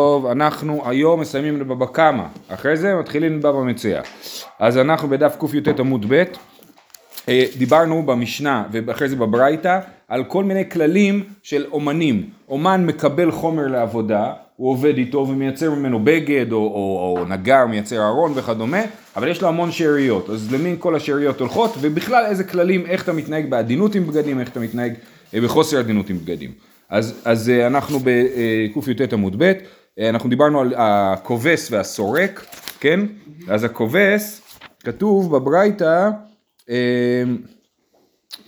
טוב, אנחנו היום מסיימים בבא קמא, אחרי זה מתחילים בבא מציע. אז אנחנו בדף קי"ט עמוד ב', אה, דיברנו במשנה ואחרי זה בברייתא על כל מיני כללים של אומנים. אומן מקבל חומר לעבודה, הוא עובד איתו ומייצר ממנו בגד או, או, או נגר, מייצר ארון וכדומה, אבל יש לו המון שאריות, אז למי כל השאריות הולכות, ובכלל איזה כללים, איך אתה מתנהג בעדינות עם בגדים, איך אתה מתנהג אה, בחוסר עדינות עם בגדים. אז, אז אה, אנחנו בקי"ט עמוד ב', אנחנו דיברנו על הכובס והסורק, כן? אז הכובס, כתוב בברייתא,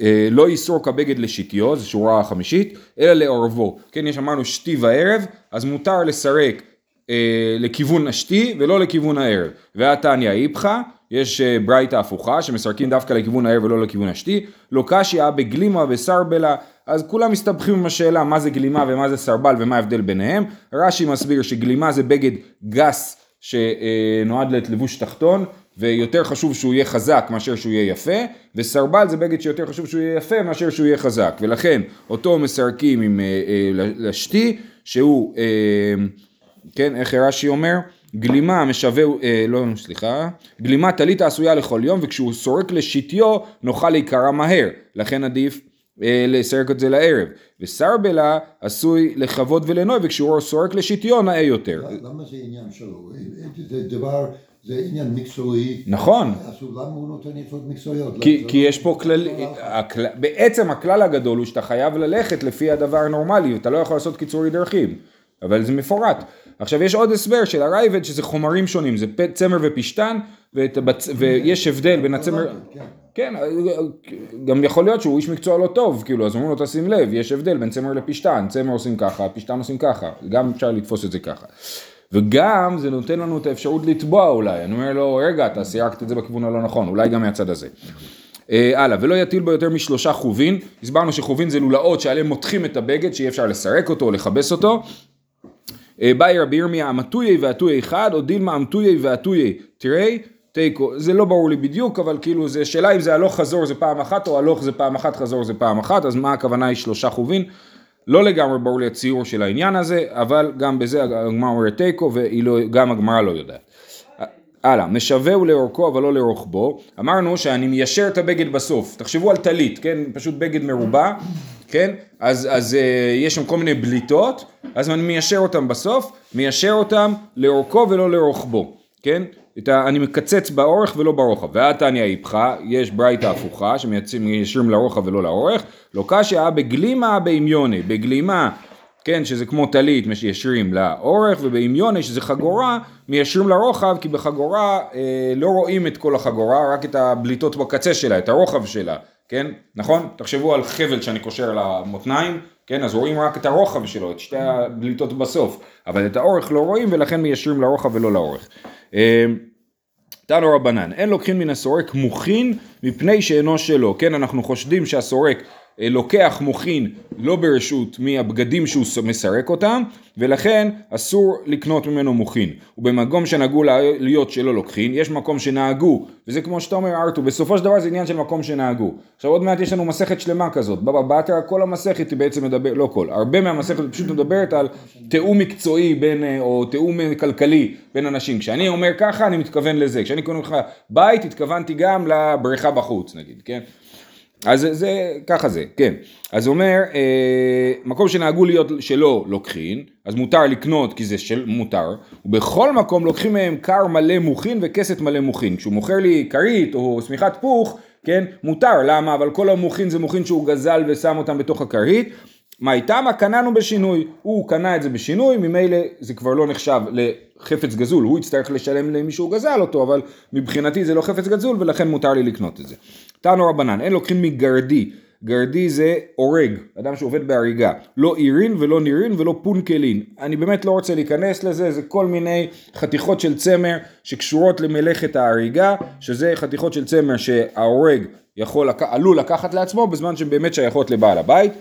אה, לא יסרוק הבגד לשיטיו, זו שורה חמישית, אלא לעורבו. כן, יש אמרנו שתי וערב, אז מותר לסרק אה, לכיוון השתי ולא לכיוון הערב. והתניא איפכא, יש אה, ברייתא הפוכה שמסרקים דווקא לכיוון הערב ולא לכיוון השתי. לא קשיא בגלימה וסרבלה, אז כולם מסתבכים עם השאלה מה זה גלימה ומה זה סרבל ומה ההבדל ביניהם. רש"י מסביר שגלימה זה בגד גס שנועד ללבוש תחתון, ויותר חשוב שהוא יהיה חזק מאשר שהוא יהיה יפה, וסרבל זה בגד שיותר חשוב שהוא יהיה יפה מאשר שהוא יהיה חזק, ולכן אותו מסרקים עם אה, אה, לשתי, שהוא, אה, כן, איך רש"י אומר? גלימה משווה, אה, לא, סליחה, גלימה טלית עשויה לכל יום, וכשהוא סורק לשיטיו נוכל להיקרע מהר, לכן עדיף אה, לסרק את זה לערב. וסרבלה עשוי לכבוד ולנוי, וכשהוא סורק לשיטיו נאה יותר. למה זה עניין שלו? זה דבר... זה עניין מקצועי. נכון. אז למה הוא נותן יפות מקצועיות? כי, כי יש פה כלל, הכלל, בעצם הכלל הגדול הוא שאתה חייב ללכת לפי הדבר הנורמלי, ואתה לא יכול לעשות קיצורי דרכים, אבל זה מפורט. עכשיו יש עוד הסבר של הרייבד שזה חומרים שונים, זה צמר ופשתן, ובצ... ויש הבדל בין הצמר... כן. כן, גם יכול להיות שהוא איש מקצוע לא טוב, כאילו, אז אומרים לו תשים לב, יש הבדל בין צמר לפשתן, צמר עושים ככה, פשתן עושים ככה, גם אפשר לתפוס את זה ככה. וגם זה נותן לנו את האפשרות לתבוע אולי, אני אומר לו רגע אתה סייגת את זה בכיוון הלא נכון, אולי גם מהצד הזה. אה, הלאה, ולא יטיל בו יותר משלושה חובין, הסברנו שחובין זה לולאות שעליהם מותחים את הבגד, שאי אפשר לסרק אותו או לכבס אותו. אה, באי רבי ירמיה המטויי והטויי אחד, או דילמה המטויי והטויי תראי, תיקו, זה לא ברור לי בדיוק, אבל כאילו זה שאלה אם זה הלוך חזור זה פעם אחת, או הלוך זה פעם אחת, חזור זה פעם אחת, אז מה הכוונה היא שלושה חובין? לא לגמרי ברור לי הציור של העניין הזה, אבל גם בזה הגמרא אומרת תיקו וגם הגמרא לא יודעת. הלאה, משווה לאורכו אבל לא לרוחבו, אמרנו שאני מיישר את הבגד בסוף, תחשבו על טלית, כן, פשוט בגד מרובע, כן, אז, אז uh, יש שם כל מיני בליטות, אז אני מיישר אותם בסוף, מיישר אותם לאורכו ולא לרוחבו, כן, ה, אני מקצץ באורך ולא ברוחב. והתניא איפכא, יש ברייתא הפוכה, שמיישרים לרוחב ולא לאורך, לא קשיא בגלימה באמיונה, בגלימה, כן, שזה כמו טלית, מיישרים לאורך, ובאמיונה, שזה חגורה, מיישרים לרוחב, כי בחגורה אה, לא רואים את כל החגורה, רק את הבליטות בקצה שלה, את הרוחב שלה, כן, נכון? תחשבו על חבל שאני קושר למותניים, כן, אז רואים רק את הרוחב שלו, את שתי הבליטות בסוף, אבל את האורך לא רואים ולכן מיישרים לרוחב ולא לאורך. אה, תנו רבנן, אין לוקחין מן הסורק מוכין מפני שאינו שלו, כן אנחנו חושדים שהסורק לוקח מוכין לא ברשות מהבגדים שהוא מסרק אותם ולכן אסור לקנות ממנו מוכין ובמקום שנהגו להיות שלא לוקחין יש מקום שנהגו. וזה כמו שאתה אומר ארתור בסופו של דבר זה עניין של מקום שנהגו. עכשיו עוד מעט יש לנו מסכת שלמה כזאת. בבא בתרא כל המסכת היא בעצם מדבר לא כל. הרבה מהמסכת פשוט מדברת על תיאום מקצועי בין אה, או תיאום כלכלי בין אנשים. כשאני אומר ככה אני מתכוון לזה. כשאני קונה לך בית התכוונתי גם לבריכה בחוץ נגיד כן אז זה, ככה זה, כן. אז הוא אומר, אה, מקום שנהגו להיות שלא לוקחין, אז מותר לקנות כי זה של מותר, ובכל מקום לוקחים מהם קר מלא מוכין וכסת מלא מוכין. כשהוא מוכר לי כרית או שמיכת פוך, כן, מותר, למה? אבל כל המוכין זה מוכין שהוא גזל ושם אותם בתוך הכרית. מה איתם? קננו בשינוי. הוא קנה את זה בשינוי, ממילא זה כבר לא נחשב לחפץ גזול, הוא יצטרך לשלם למי שהוא גזל אותו, אבל מבחינתי זה לא חפץ גזול ולכן מותר לי לקנות את זה. תנו רבנן, אין לוקחים מגרדי, גרדי זה הורג, אדם שעובד בהריגה, לא עירין ולא נירין ולא פונקלין. אני באמת לא רוצה להיכנס לזה, זה כל מיני חתיכות של צמר שקשורות למלאכת ההריגה, שזה חתיכות של צמר שההורג יכול, עלול לקחת לעצמו בזמן שהן באמת שייכות לבעל הבית.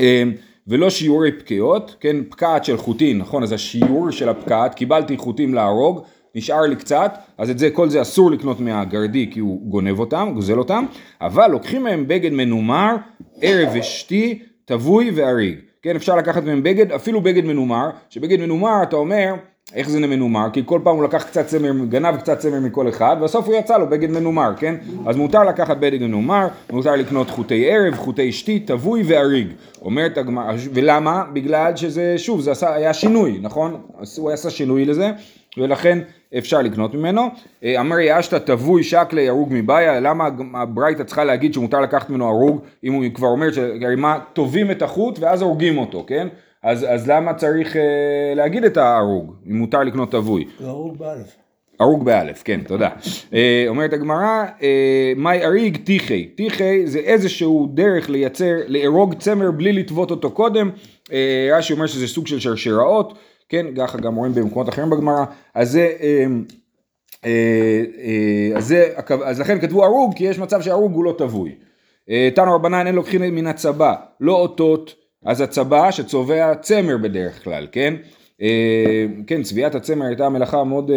אמ, ולא שיעורי פקיעות, כן, פקעת של חוטין, נכון, אז השיעור של הפקעת, קיבלתי חוטים להרוג, נשאר לי קצת, אז את זה, כל זה אסור לקנות מהגרדי כי הוא גונב אותם, גוזל אותם, אבל לוקחים מהם בגד מנומר, ערב ושתי, טבוי ואריג, כן, אפשר לקחת מהם בגד, אפילו בגד מנומר, שבגד מנומר אתה אומר, איך זה מנומר? כי כל פעם הוא לקח קצת צמר, גנב קצת צמר מכל אחד, ובסוף הוא יצא לו בגד מנומר, כן? אז מותר לקחת בגד מנומר, מותר לקנות חוטי ערב, חוטי שתי, תבוי ואריג. אומרת הגמרא, ולמה? בגלל שזה, שוב, זה עשה, היה שינוי, נכון? הוא עשה שינוי לזה, ולכן אפשר לקנות ממנו. אה, אמר יאשתא תבוי שקלי הרוג מבעיה, למה הברייתא צריכה להגיד שמותר לקחת ממנו הרוג, אם הוא כבר אומר שמה תובעים את החוט ואז הורגים אותו, כן? אז, אז למה צריך אה, להגיד את ההרוג, אם מותר לקנות תבוי? הרוג באלף. הרוג באלף, כן, תודה. אה, אומרת הגמרא, אה, מאי אריג טיחי. טיחי זה איזשהו דרך לייצר, לארוג צמר בלי לטוות אותו קודם. רש"י אומר שזה סוג של שרשראות, כן, ככה גם רואים במקומות אחרים בגמרא. אז זה... אה, אה, אה, אז, זה, אז לכן כתבו הרוג, כי יש מצב שהרוג הוא לא תבוי. תנו רבנן אין לוקחים מן הצבא, לא אותות, אז הצבא שצובע צמר בדרך כלל, כן? כן, צביעת הצמר הייתה מלאכה מאוד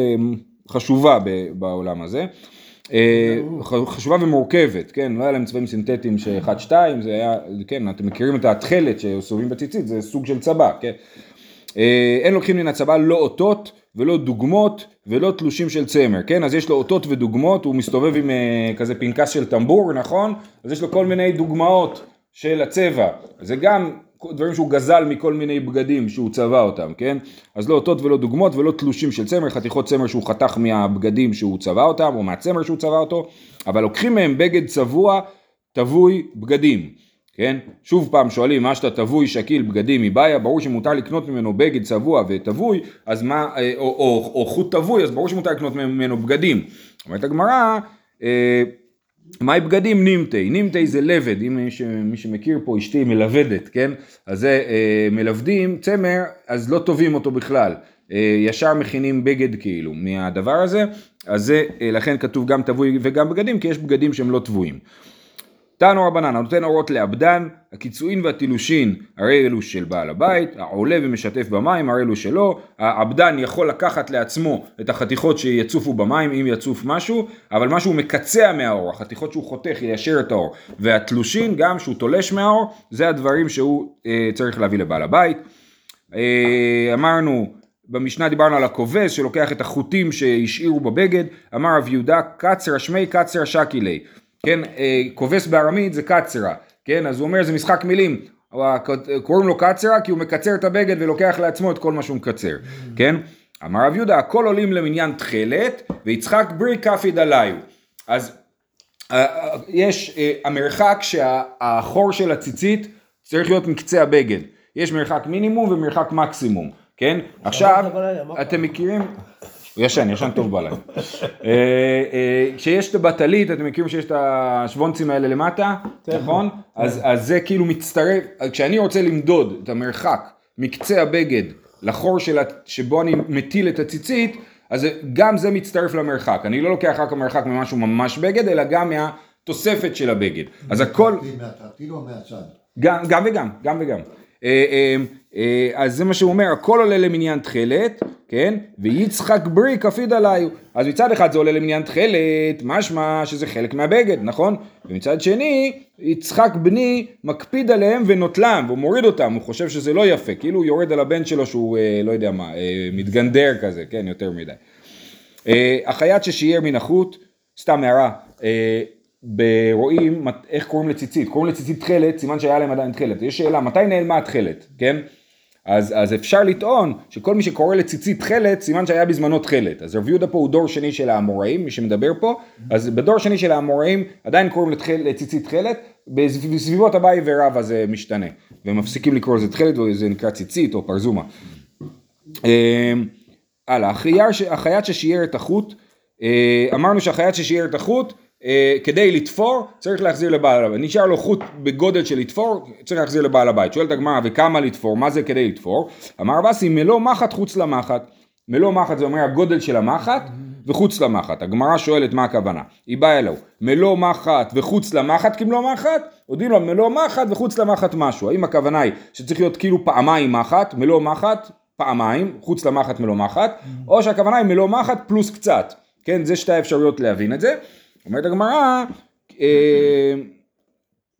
חשובה בעולם הזה. חשובה ומורכבת, כן, לא היה להם צבעים סינתטיים שאחד שתיים, זה היה, כן, אתם מכירים את התכלת שסובבים בציצית, זה סוג של צבא, כן. אין לוקחים מן הצבא לא אותות ולא דוגמות ולא תלושים של צמר, כן? אז יש לו אותות ודוגמות, הוא מסתובב עם כזה פנקס של טמבור, נכון? אז יש לו כל מיני דוגמאות של הצבע. זה גם דברים שהוא גזל מכל מיני בגדים שהוא צבע אותם, כן? אז לא אותות ולא דוגמות ולא תלושים של צמר, חתיכות צמר שהוא חתך מהבגדים שהוא צבע אותם או מהצמר שהוא צבע אותו, אבל לוקחים מהם בגד צבוע, תבוי בגדים, כן? שוב פעם שואלים מה שאתה תבוי שקיל בגדים מבעיה, ברור שמותר לקנות ממנו בגד צבוע ותבוי, אז מה, אה, או, או, או, או חוט תבוי, אז ברור שמותר לקנות ממנו בגדים. אומרת הגמרא, אה, מהי בגדים נימתי? נימתי זה לבד, אם מי, ש, מי שמכיר פה אשתי מלוודת, כן? אז זה אה, מלוודים צמר, אז לא טובים אותו בכלל. אה, ישר מכינים בגד כאילו מהדבר הזה, אז זה, אה, לכן כתוב גם תבוי וגם בגדים, כי יש בגדים שהם לא טבועים. תנו רבנן, הנותן אורות לעבדן, הקיצואין והטילושין הרי אלו של בעל הבית, העולה ומשתף במים הרי אלו שלו, העבדן יכול לקחת לעצמו את החתיכות שיצופו במים אם יצוף משהו, אבל משהו מקצע מהאור, החתיכות שהוא חותך יישר את האור, והתלושין גם שהוא תולש מהאור, זה הדברים שהוא אה, צריך להביא לבעל הבית. אה, אמרנו במשנה דיברנו על הכובס שלוקח את החוטים שהשאירו בבגד, אמר רב יהודה קצרה שמי קצרה שקילי כן, אה, כובס בארמית זה קצרה, כן, אז הוא אומר זה משחק מילים, קוראים לו קצרה כי הוא מקצר את הבגד ולוקח לעצמו את כל מה שהוא מקצר, כן? אמר רב יהודה, הכל עולים למניין תכלת, ויצחק ברי כפיד עליו. אז אה, אה, יש המרחק שהחור של הציצית צריך להיות מקצה הבגד. יש מרחק מינימום ומרחק מקסימום, כן? עכשיו, אתם מכירים, הוא ישן, ישן טוב בלילה. אה, אה, כשיש את הבטלית, אתם מכירים שיש את השוונצים האלה למטה, כן. נכון? כן. אז זה כאילו מצטרף, כשאני רוצה למדוד את המרחק מקצה הבגד לחור שבו אני מטיל את הציצית, אז גם זה מצטרף למרחק. אני לא לוקח רק המרחק ממשהו ממש בגד, אלא גם מהתוספת של הבגד. אז הכל... או מהצד? גם וגם, גם וגם. אה, אז זה מה שהוא אומר, הכל עולה למניין תכלת, כן? ויצחק ברי כפיד עליי. אז מצד אחד זה עולה למניין תכלת, משמע שזה חלק מהבגד, נכון? ומצד שני, יצחק בני מקפיד עליהם ונוטלם, והוא מוריד אותם, הוא חושב שזה לא יפה, כאילו הוא יורד על הבן שלו שהוא, אה, לא יודע מה, אה, מתגנדר כזה, כן? יותר מדי. אה, החייט ששיער מן החוט, סתם הערה, אה, רואים איך קוראים לציצית, קוראים לציצית תכלת, סימן שהיה להם עדיין תכלת. יש שאלה, מתי נעלמה התכלת, כן? אז, אז אפשר לטעון שכל מי שקורא לציצית תכלת, סימן שהיה בזמנו תכלת. אז רב יהודה פה הוא דור שני של האמוראים, מי שמדבר פה, אז בדור שני של האמוראים עדיין קוראים לתחל, לציצית תכלת, בסביבות אביי ורבא זה משתנה, ומפסיקים לקרוא לזה תכלת וזה נקרא ציצית או פרזומה. אמ, הלאה, החייט ששיער את החוט, אה, אמרנו שהחייט ששיער את החוט כדי לתפור צריך להחזיר לבעל הבית, נשאר לו חוט בגודל של לתפור, צריך להחזיר לבעל הבית, שואלת הגמרא וכמה לתפור, מה זה כדי לתפור? אמר רבסי מלוא מחט חוץ למחט, מלוא מחט זה אומר הגודל של המחט וחוץ למחט, הגמרא שואלת מה הכוונה, היא באה אלו, מלוא מחט וחוץ למחט כמלוא מחט, יודעים לו מלוא מחט וחוץ למחט משהו, האם הכוונה היא שצריך להיות כאילו פעמיים מחט, מלוא מחט פעמיים, חוץ למחט מלוא מחט, או שהכוונה היא מלוא מחט פלוס קצת, כן, זה שתי האפשרויות להבין את זה. אומרת הגמרא, אה,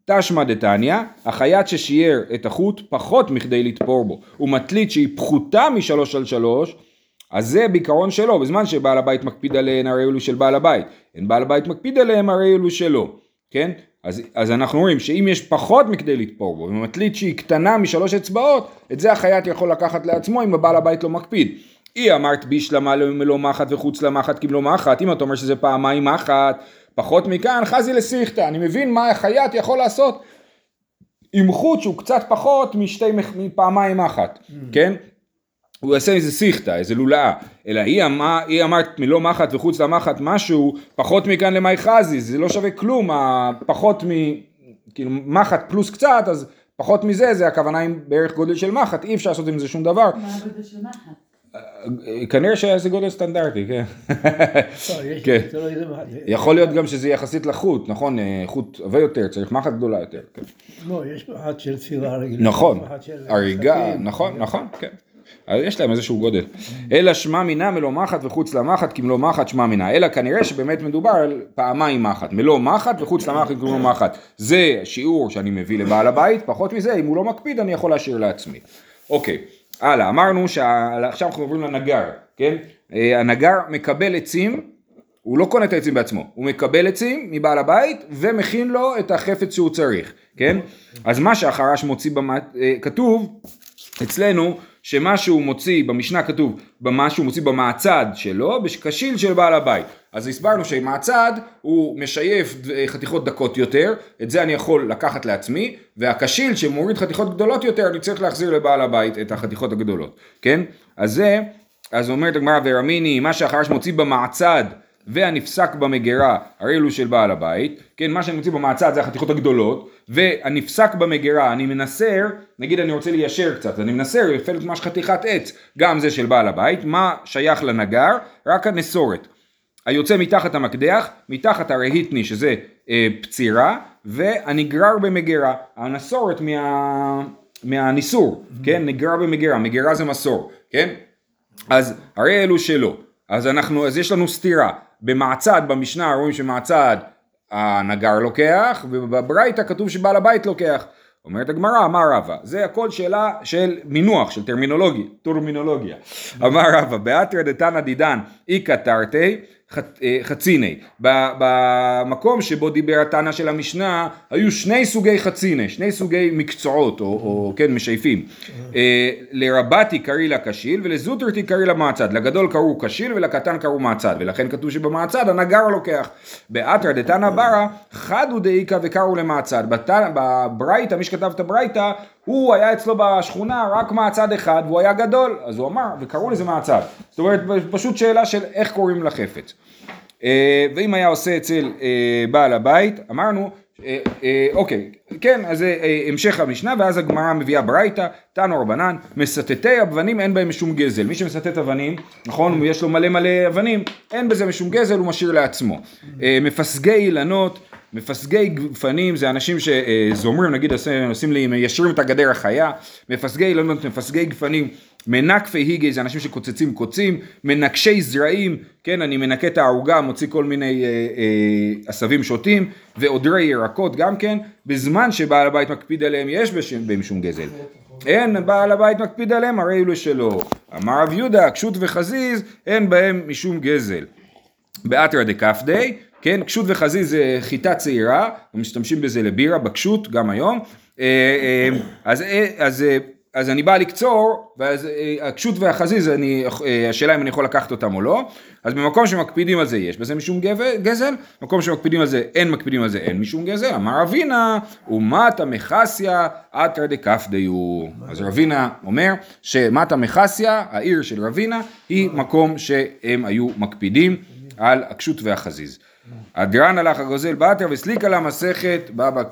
תשמע דתניא, החייט ששיער את החוט פחות מכדי לתפור בו, ומטלית שהיא פחותה משלוש על שלוש, אז זה בעיקרון שלו, בזמן שבעל הבית מקפיד עליהן הרי אלו של בעל הבית, אין בעל הבית מקפיד עליהם הרי אלו שלו, כן? אז, אז אנחנו רואים שאם יש פחות מכדי לתפור בו, ומטלית שהיא קטנה משלוש אצבעות, את זה החייט יכול לקחת לעצמו אם הבעל הבית לא מקפיד. היא אמרת בישלמה מלוא מחט וחוץ למחט כמלוא מחט, אם אתה אומר שזה פעמיים מחט, פחות מכאן, חזי לסיכתא, אני מבין מה החייט יכול לעשות עם חוט שהוא קצת פחות משתי, מפעמיים מחט, כן? הוא יעשה איזה סיכתא, איזה לולאה, אלא היא, אמר, היא אמרת מלוא מחט וחוץ למחט משהו, פחות מכאן למאי חזי, זה לא שווה כלום, פחות מ... כאילו מחט פלוס קצת, אז פחות מזה, זה הכוונה עם בערך גודל של מחט, אי אפשר לעשות עם זה שום דבר. מה הגודל של מחט? כנראה שזה גודל סטנדרטי, כן. כן. יכול להיות גם שזה יחסית לחוט, נכון? אה, חוט עבה יותר, צריך מחט גדולה יותר. כן. לא, יש מחט של תפילה רגילה. נכון, הריגה, נכון, נכון, כן. אז יש להם איזשהו גודל. אלא שמע מינה מלוא מחט וחוץ למחט כמלוא מחט שמע מינה. אלא כנראה שבאמת מדובר על פעמיים מחט. מלוא מחט וחוץ למחט כמלוא מחט. זה שיעור שאני מביא לבעל הבית, פחות מזה, אם הוא לא מקפיד אני יכול להשאיר לעצמי. אוקיי. הלאה, אמרנו שעכשיו אנחנו עוברים לנגר, כן? אה, הנגר מקבל עצים, הוא לא קונה את העצים בעצמו, הוא מקבל עצים מבעל הבית ומכין לו את החפץ שהוא צריך, כן? אז מה שהחרש מוציא, במה, אה, כתוב אצלנו שמה שהוא מוציא, במשנה כתוב, במה שהוא מוציא במעצד שלו, בקשיל של בעל הבית. אז הסברנו שמעצד הוא משייף חתיכות דקות יותר, את זה אני יכול לקחת לעצמי, והקשיל שמוריד חתיכות גדולות יותר, אני צריך להחזיר לבעל הבית את החתיכות הגדולות, כן? אז זה, אז אומרת הגמרא ורמיני, מה שהחרש מוציא במעצד והנפסק במגירה, הרי אלו של בעל הבית, כן, מה שאני מוציא במעצד זה החתיכות הגדולות, והנפסק במגירה, אני מנסר, נגיד אני רוצה ליישר קצת, אני מנסר לפעמים ממש חתיכת עץ, גם זה של בעל הבית, מה שייך לנגר? רק הנסורת. היוצא מתחת המקדח, מתחת הרהיטני שזה אה, פצירה, והנגרר במגירה, הנסורת מה, מהניסור. כן, נגרר במגירה, מגירה זה מסור, כן, אז הרי אלו שלא, אז אנחנו, אז יש לנו סתירה, במעצד במשנה רואים שמעצד הנגר לוקח, ובברייתא כתוב שבעל הבית לוקח. אומרת הגמרא, אמר רבא, זה הכל שאלה של מינוח, של טרמינולוגיה, טורמינולוגיה. אמר רבא, באתרא דתנא דידן איכא תרתי אה, חציני. במקום שבו דיבר התנא של המשנה, היו שני סוגי חציני, שני סוגי מקצועות, או, או כן, משייפים. אה, לרבתי קראי לה קשיל, ולזוטרתי קראי לה מעצד. לגדול קראו קשיל ולקטן קראו מעצד, ולכן כתוב שבמעצד הנגר לוקח. באתרא דתנא ברא, חדו דאיכא וקראו למעצד. בברייתא, מי שכתב את הברייתא, הוא היה אצלו בשכונה רק מהצד אחד והוא היה גדול, אז הוא אמר, וקראו לזה מהצד. זאת אומרת, פשוט שאלה של איך קוראים לחפץ. אה, ואם היה עושה אצל אה, בעל הבית, אמרנו, אה, אוקיי, כן, אז זה המשך המשנה, ואז הגמרא מביאה ברייתא, תנו רבנן, מסטטי אבנים אין בהם משום גזל. מי שמסטט אבנים, נכון, יש לו מלא מלא אבנים, אין בזה משום גזל, הוא משאיר לעצמו. מפסגי אילנות, מפסגי גפנים זה אנשים שזומרים, נגיד עושים לי, מיישרים את הגדר החיה, מפסגי אילנות, מפסגי גפנים, מנקפי היגי זה אנשים שקוצצים קוצים, מנקשי זרעים, כן, אני מנקה את הערוגה, מוציא כל מיני אה, אה, עשבים שוטים, ועודרי ירקות גם כן, בזמן שבעל הבית מקפיד עליהם יש בהם שום גזל. אין בעל הבית מקפיד עליהם, הרי אלו שלא. אמר רב יהודה, קשות וחזיז, אין בהם משום גזל. באתרא דקפדי, כן, קשות וחזיז זה חיטה צעירה, משתמשים בזה לבירה, בקשות, גם היום. אה, אה, אז, אה, אז, אז אני בא לקצור, ואז הקשות והחזיז, אני, השאלה אם אני יכול לקחת אותם או לא, אז במקום שמקפידים על זה יש בזה משום גזל, במקום שמקפידים על זה אין מקפידים על זה אין משום גזל, אמר רבינה, אומת המכסיה אתרא דקפדיו. אז רבינה אומר שמט המכסיה, העיר של רבינה, היא מקום שהם היו מקפידים על הקשות והחזיז. הדרן הלך הגוזל בתר וסליקה לה מסכת בבא